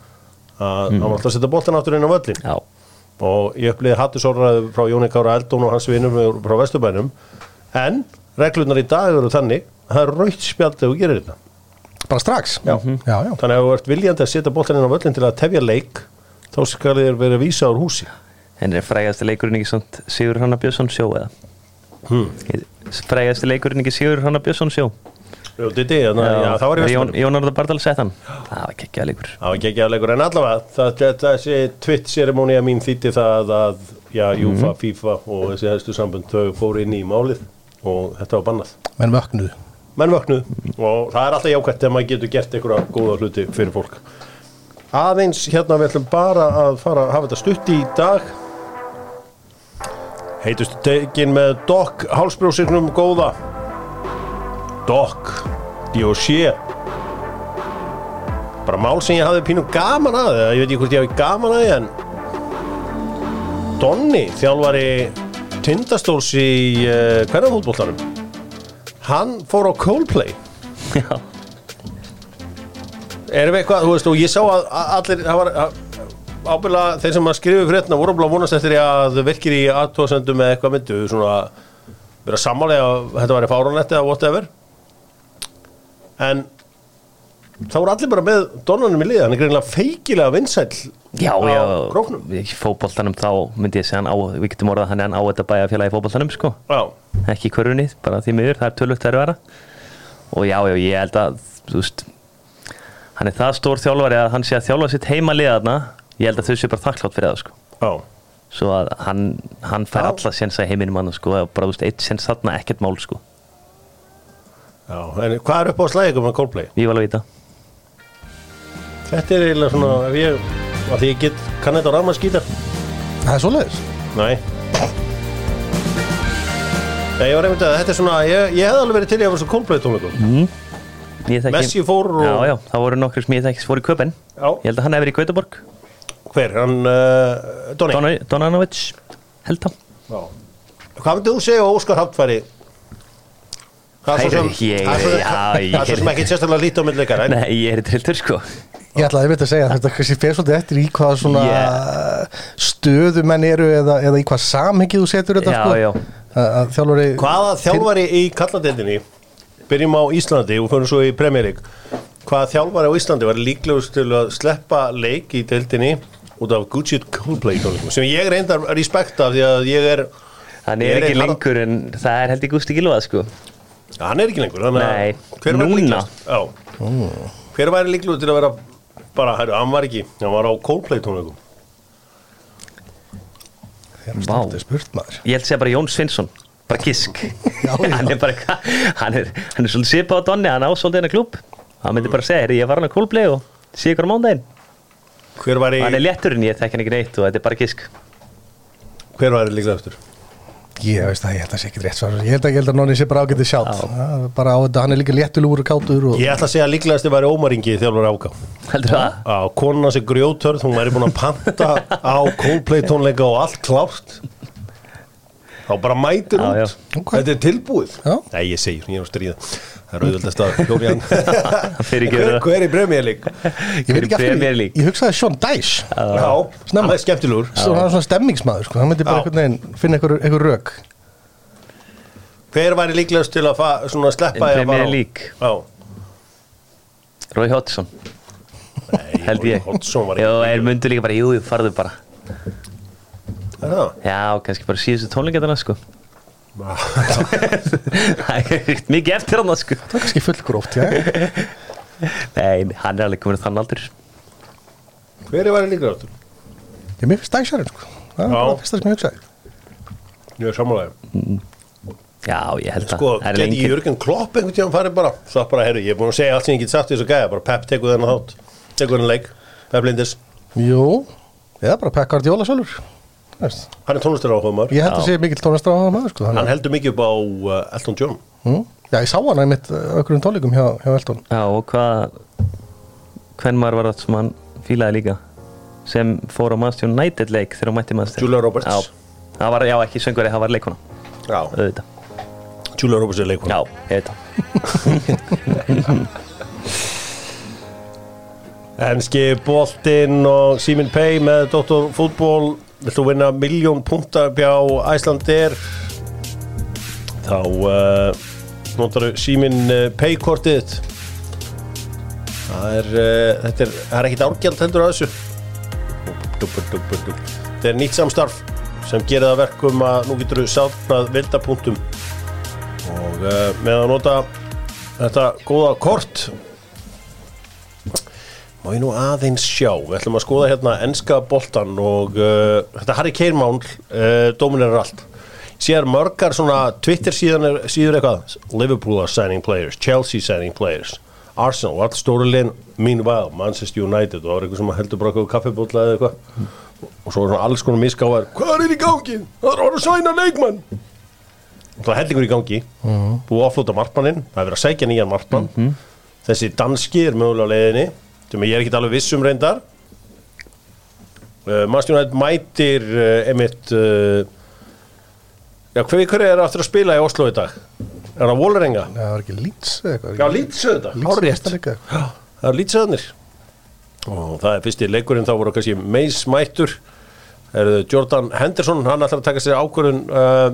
að hann var alltaf að setja boltan aftur inn á völlin Já, og ég uppliði hattusorraði frá Jóni Kára Eldón og hans vinnum frá Vesturbænum en reglunar í dag eru þannig að það er raukt spjald þegar þú gerir þetta bara strax Já. já, já. Þannig að ef þú ert viljandi að setja boltan inn á völlin til að tefja leik þá skal þér vera að vísa úr húsi en er frægasti leikurinn ekki svona Sigur Hanna Björnsson sjó eða? hmm. Frægasti leikurinn ekki Sigur Hanna Björnsson sjó? Jú, Didi, að já, það var í Jón, vestunum Jón Arður Bardal sett hann Það var kekkjað leikur Það var að leikur en allavega það, það, þessi tvitt-serimónia mín þýtti það að já, Júfa, FIFA og þessi hæstu sambund þau fóru inn í málið og þetta var bannað. Menn vöknuðu. Menn vöknuð og það er alltaf jákvæmt þegar maður getur gert einhverja góða hluti fyrir fólk. Aðeins hérna við ætlum bara að fara að hafa þetta stutt í dag. Heitustu tekin með Doc hálsbrjósignum góða. Doc D.O.C. bara mál sem ég hafði pínu gaman að ég veit ekki hvort ég hafi gaman að en Donni þjálfari tindastóls í uh, hverjafútbóltanum hann fór á Coldplay. Já, erum við eitthvað, þú veist, og ég sá að að allir, það var að- ábyrlega þeir sem að skrifu fréttina voru að vonast eftir því að þau virkir í aðtóðsendum með eitthvað myndu, svona vera sammálega að þetta væri fáranett eða whatever. En þá voru allir bara með donanum í liða, hann er greinilega feikilega vinsæll já, já. króknum. Í fótboltanum þá myndi ég segja hann á Við getum orðað að hann er á þetta bæja félagi í fótboltanum sko. Já, ekki í körfunni, bara því miður, það er tölvögt að vera og já, já, ég held að þú veist hann er það stór þjálfari að hann sé að þjálfa sitt heima liðarna, ég held að þau sé bara þakklátt fyrir það sko, já, svo að hann, hann fær alla sénsa í heiminum hann sko, og bara þú veist, eitt séns þarna, ekkert mál sko. Já en hvað er upp á slæðingum með Coldplay? ég var alveg í það Þetta er eiginlega svona, ef ég að því ég get, kann þetta á rafmaskítar það er svoleiðis. Nei. Nei, ég var einmitt að þetta er svona ég, ég hefði alveg verið til í að vera svo Coldplay tónleikum Ég þekki- Messi fór og Já, já, það voru nokkur sem ég þekki fór í köpen Já. Ég held að hann hefur verið í Gautaborg Hver, hann uh, Donni Dona- Donanovic, held hann Já. Hvað myndið þú segja á Óskar Hafnfæri? Það er svo sem Hæ, ég- það er svo- já, ég- það er svo sem ekki sérstaklega lítið á en Nei, ég er í triltur sko Ég ætlaði einmitt að segja að þetta kannski fer svolítið eftir í hvað svona Yeah. stöðumenn eru eða, eða í hvað samhengi þú setur þetta Já, sko. já. Að, að þjálfari Hvaða þjálfari í kalladeildinni byrjum á Íslandi og fyrir svo í Premier League hvaða þjálfari á Íslandi var líklegust til að sleppa leik í deildinni út af Gucci Coldplay tónleikum sem ég reyndar respekta því að ég er Hann Ég er er ekki lengur en það er held ég gústi gilvað sko Hann er ekki lengur þannig að- Nei, núna? líklegast? Já Hver væri líklegur til að vera bara, hæru, hann var ekki, hann var á Coldplay tónleikum Vá. Þetta er spurt maður Ég held að segja bara Jón Svinsson bara gisk [LAUGHS] Já, já. hann er bara hann er, hann er svolítið sipað á Donni hann á svolítið hennar klúb hann myndi bara segja, "Heyrðu, ég var hann að Coldplay og sé ykkur á mándaginn Hver væri, hann er létturinn, ég þekk hann ekki neitt og þetta er bara gisk hver væri líklegastur? Ég veist það, ég held að það sé ekki rétt svar. Ég held að, ég held að nonni sé bara ágætið sjátt Bara á þetta, hann er líka léttulúur og kátur og... Ég ætla að segja að líklegasti væri ómaringi þjálfur áká heldur það? á konuna sig grjótörð, hún væri búin að panta á Coldplay tónleika og allt klárt þá bara mætir Já, út já. Ok. þetta er tilbúið Já. Nei, ég segir, ég er á stríða það er auðvöldast að [LAUGHS] Fyrirgefðu hver, það. hver er í premjörlík? Ég veit ekki af Premier hverju, League. ég hugsaði Sean Dyche Já, Snemma. það er skemmtilegur hann er svona stemmingsmaður, sko. hann myndi bara Já. einhvern veginn finna einhver, einhver rök hver væri líklegast til að fa, svona sleppa League. Já, Rói Hodgson Nei, held ég Hodgson var Jó, ekki er myndu líka bara, jú, farðu bara Er það? Já, kannski bara síðustu tónleikatana sko. [LAUGHS] Það er mikið eftir hann sko. Það er kannski fullgróft, já. [LAUGHS] Nei, hann er alveg komin að þann aldur. Hver væri líklegastur? Ég mér finnst Dyche sko. Það er bara fyrsta sem ég hugsaði. Ég er sammálaðið Já, ég held Sko, það Það er geti Jörgen Klopp einhvern tíðan farið bara? Það bara, herru, ég er búin að segja allt sem ég get sagt í þessu gæja Bara Pep tekur þennan þátt. Tekur þennan leik. Pep Lindis. Jú, eða bara Pekka Ardjóla sjálfur. Hann er tónlistar á maður Ég held að sé mikill tónastra á maður sko. Hann Hann heldur mikið upp á uh, Elton John. Mm. Já, ég sá hann einmitt uh, okkur um tónleikum hjá, hjá Elton. Já, og hvað Hvern maður var það sem hann fílaði líka? Sem fór á Manchester United leik þegar hann mætti Manchester. Julia Roberts. Já, var, já ekki söngveri, það var leikona Já. Auðvitað. Julia Roberts er leikun Já, ég veit það Enski boltinn og Simin Pay með Dr. Fútból Vilt þú vinna miljón punta bjá Æslandir Þá uh, notar Simin uh, Pay kortið þitt. Það er, uh, þetta er, er ekkit árgjald hendur að þessu. Þetta er nýtt samstarf sem gerir það að verkum að nú getur þú sátnað vildapunktum og uh, með að nota þetta góða kort Má ég nú aðeins sjá, við ætlum að skoða hérna enska boltan og uh, þetta Harry Kane mál uh, dominerar allt. Sér mörgar svona Twitter síðan er, síður eitthvað. Liverpool are signing players, Chelsea signing players Arsenal, allt stóri linn meanwhile, Manchester United og það var eitthvað sem heldur bara eitthvað kaffibólla eða eitthvað. Og svo var svona alls konar miskáðar hvað er í gangi? Það er að sæna leikmann. Og það hellingur í gangi. Búið að offlóta markmannin það er verið að sækja nýjan markmann. Þessi danski er mögulega leiðinni sem ég er ekkert alveg viss um reyndar. Uh, Manchester United mætir uh, einmitt uh, já, hver, hver er aftur að spila í Oslo í dag? Er það Vólarenga? Það var ekki Leeds eða eitthvað Já, Lýtsöðu þetta. Það er Lýtsöðnir og það er fyrsti leikurinn þá voru kannski meis mættur. Er Jordan Henderson hann ætlar að taka sér ákvörðun uh,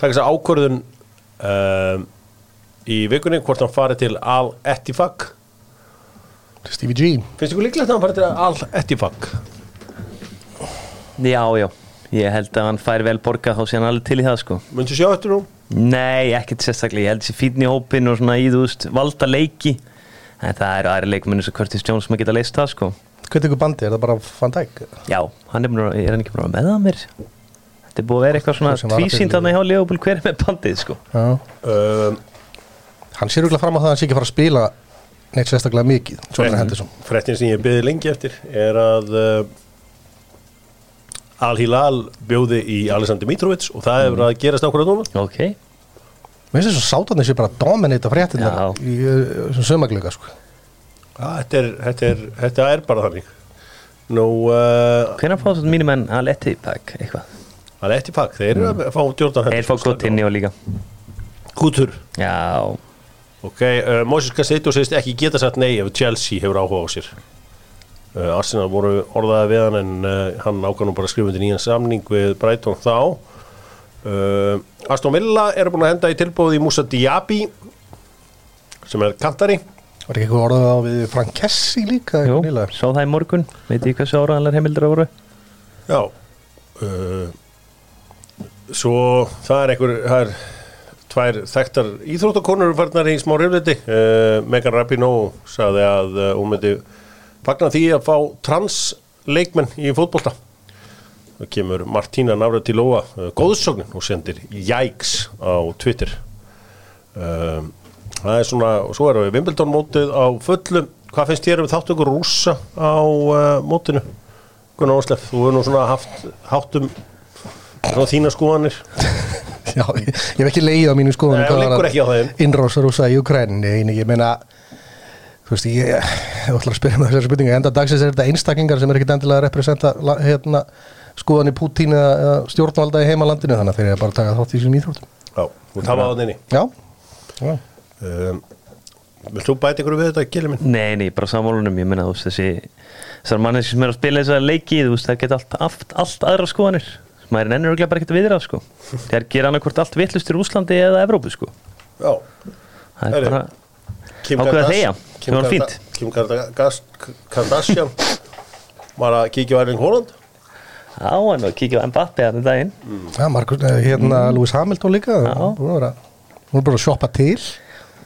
taka sér ákvörðun uh, í vikunni hvort hann fari til Al Ettifaq Stevie G. Finnst ykkur líklegt að hann fari til Al Ettifaq Já, já, ég held að hann fær vel borga þá sé hann alveg til í það sko. Möndu sjá eftir nú? Nei, ekkert sérstaklega, ég held þessi fínn í hópin og svona í þú veist, valda leiki. En það eru aðri leikmennu sem Curtis Jones sem að geta leist það sko. Hvernig ykkur bandi, er það bara Van Dijk? Já, hann er, að- er hann ekki bara með það mér Þetta er búið að vera eitthvað svona var að þarna hjá Leopold hver er með bandið sko? Já. Um, Hann sér úrlega fram á það að hann sé ekki að fara að spila neitt sérstaklega mikið Frettin sem ég beði lengi eftir er að uh, Al Hilal bjóði í Alexander Mitrovic og það hefur að gerast ákvörða núna. Ok, Mér finnst þess að sátarnir sé bara að dominata fréttinnar Já. í uh, þessum sömagleika sko. þetta, er, þetta, er, þetta er bara þannig. Nú, uh, hvenær fá þetta mínum enn að leti pakk eitthvað? Eftir pakk þeir eru að fá Jordan Þeir fá gott inn í og líka. Kútur Já, Ok, uh, Moses Cassetto segist ekki geta sagt nei ef Chelsea hefur áhuga á sér. Uh, Arsenal voru orðaði við hann en uh, hann ákvæmum bara að skrifa undir nýjan samning við Brighton þá. Uh, Aston Villa eru búin að henda í tilbúið í Musa Diaby sem er kantari. Var ekki eitthvað orðað á við Frank Kessi líka jú, sá það í morgun. Veit ég hversu áraðanlega heimildur það voru? Já uh, Svo það er einhver það er tvær þekktar íþróttakonur farnar í smá reyfliti uh, Megan Rapinoe sagði að uh, hún myndi fagna því að fá transleikmenn í fótbolta. Það kemur Martína Navratilova uh, góðsögnin og sendir jæks á Twitter. Það er svona og svo erum við Wimbledon mótið á fullu. Hvað finnst þér um þáttökur rúsa á mótinu? Gunnar Óslef, þú hefur nú svona haft háttum svona þína skoðanir [LAUGHS] Já, ég, ég hef ekki leið á mínu skoðunum Nei, þú liggur ekki á þeim. Innrósar úsa í Ukræni Nei, ég meina Þú veist, ég, ég ætla að spyrja með þessari spurningu Enda dagsins er þetta einstaklingar sem er ekkit endilega að representa hérna, skoðan í Pútín eða eða stjórnvalda í heimalandinu Þannig að þeir eru bara að taka þátt í þessum íþróttum Já, þú tafa á þenni Já, já. um, Vilt þú bæta ykkur við þetta, Gili minn? Nei, nei, bara samvólunum, ég meina þú veist þessi þessar manneski sem er að spila þessa leiki þú veist, það geta allt, allt, allt aðra skoðanir maður er ennur örugglega bara ekkert að viðra sko. þeir gera annarkvort allt vittlust í Úslandi eða Evrópu sko. Já það er bara Kim Ákveða þegja. Kim Það var Karda- fínt. Kim Kardas- Kardashian var að kíkja á Erling Haaland á en að kíkja á Mbappe að daginn Já, Markus, eh, hérna Lewis Hamilton líka Já. Hún er bara að shoppa til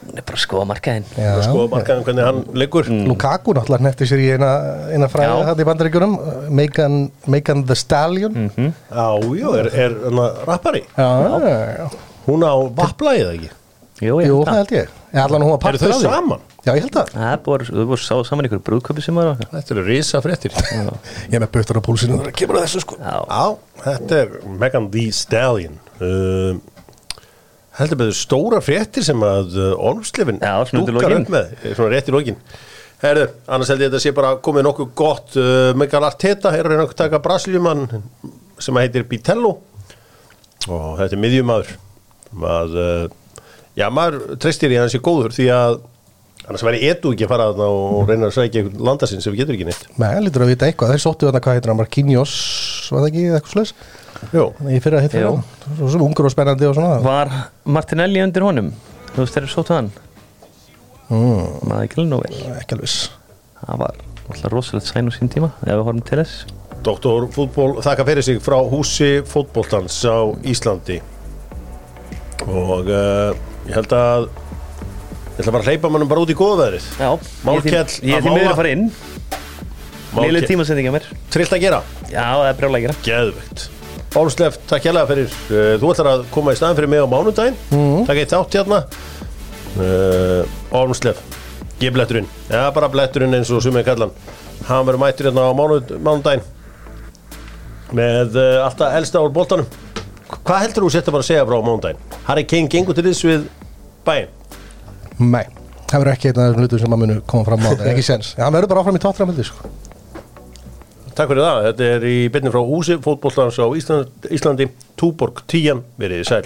hún er bara að skoða markaðinn. Já, og skoða markaðum hvernig hann liggur. Lukaku náttúrulega nefti sér í eina, eina fræða þetta í bandaríkjunum. Megan, Megan the Stallion. Mhm. Já, já, er, er hana, rappari. Já, já, já. Hún á vapplæðið ekki? Jú, Jú, það held ég. Að Eru þau saman? Já, ég held það. Það bara, þú voru sá saman ykkur brúðköpi sem var okkar Þetta eru risa fréttir [LAUGHS] Ég er með böttur á púlsinu Það kemur að þessu sko. Já, Já, þetta er Megan Thee Stallion. Um, heldur betur stóra fréttir sem að uh, Ormslefin lokin. upp með, svona rétt í lokin. Herðu, annars held ég að þetta sé bara komið nokkuð gott uh, Megan Arteta er að reyna að taka Brasiljumann sem heitir Bitello. Og þetta er miðjumadur að, uh, já, maður treystir í að hann sé góður því að annars væri edu ekki að fara þarna og reyna að sækja landasinn sem við getur ekki neitt. Nei, lítur að vita eitthvað. Þeir sóttu þarna hvað heitir hann Marquinhos Var það ekki eitthvað slags Jó, Í fyrra hitt fyrir Jú. hann. Svo sem ungur og spennandi og svona. Var Martinelli undir honum? Þú veist þeir sóttu hann. Mm, maður ekki alveg nú vel. Ekki alveg það var alltaf rosalegt sæn á sín tíma ef við horfum til þess. Doktor fútból þakka fyrir sig frá húsi fótbóltans á Íslandi. Og uh, ég held að ég ætla bara að hleypa mannum bara út í góðveðrið Já, Málkell ég er því- er að miður að fara inn. Lille tímasendinga mér. Trillt að gera, Já, það er brjálækira geðvegt Bálslef, takk hérlega fyrir. Uh, þú ætlar að koma í staðin fyrir mig á mánudaginn. Mm. takk eitt þátt hérna. Uh, Ormslef ég bletturinn, já bara bletturinn eins og sumið kallan hann. Verður mættur hérna á mánud, mánudaginn. Með uh, alltaf elsta úr boltanum. Hvað heldur þú bara að segja frá á mánudaginn? Harry Kane gengur til þess við bæinn Nei, það verður ekki einn af þessum hlutum sem að munu koma fram á þetta [LAUGHS] Ekki sens hann verður bara áfram í tóttræmöldi sko. Takk fyrir það, þetta er í byrni frá húsi fótbollans á Íslandi, Íslandi Túborg 10, verið sæl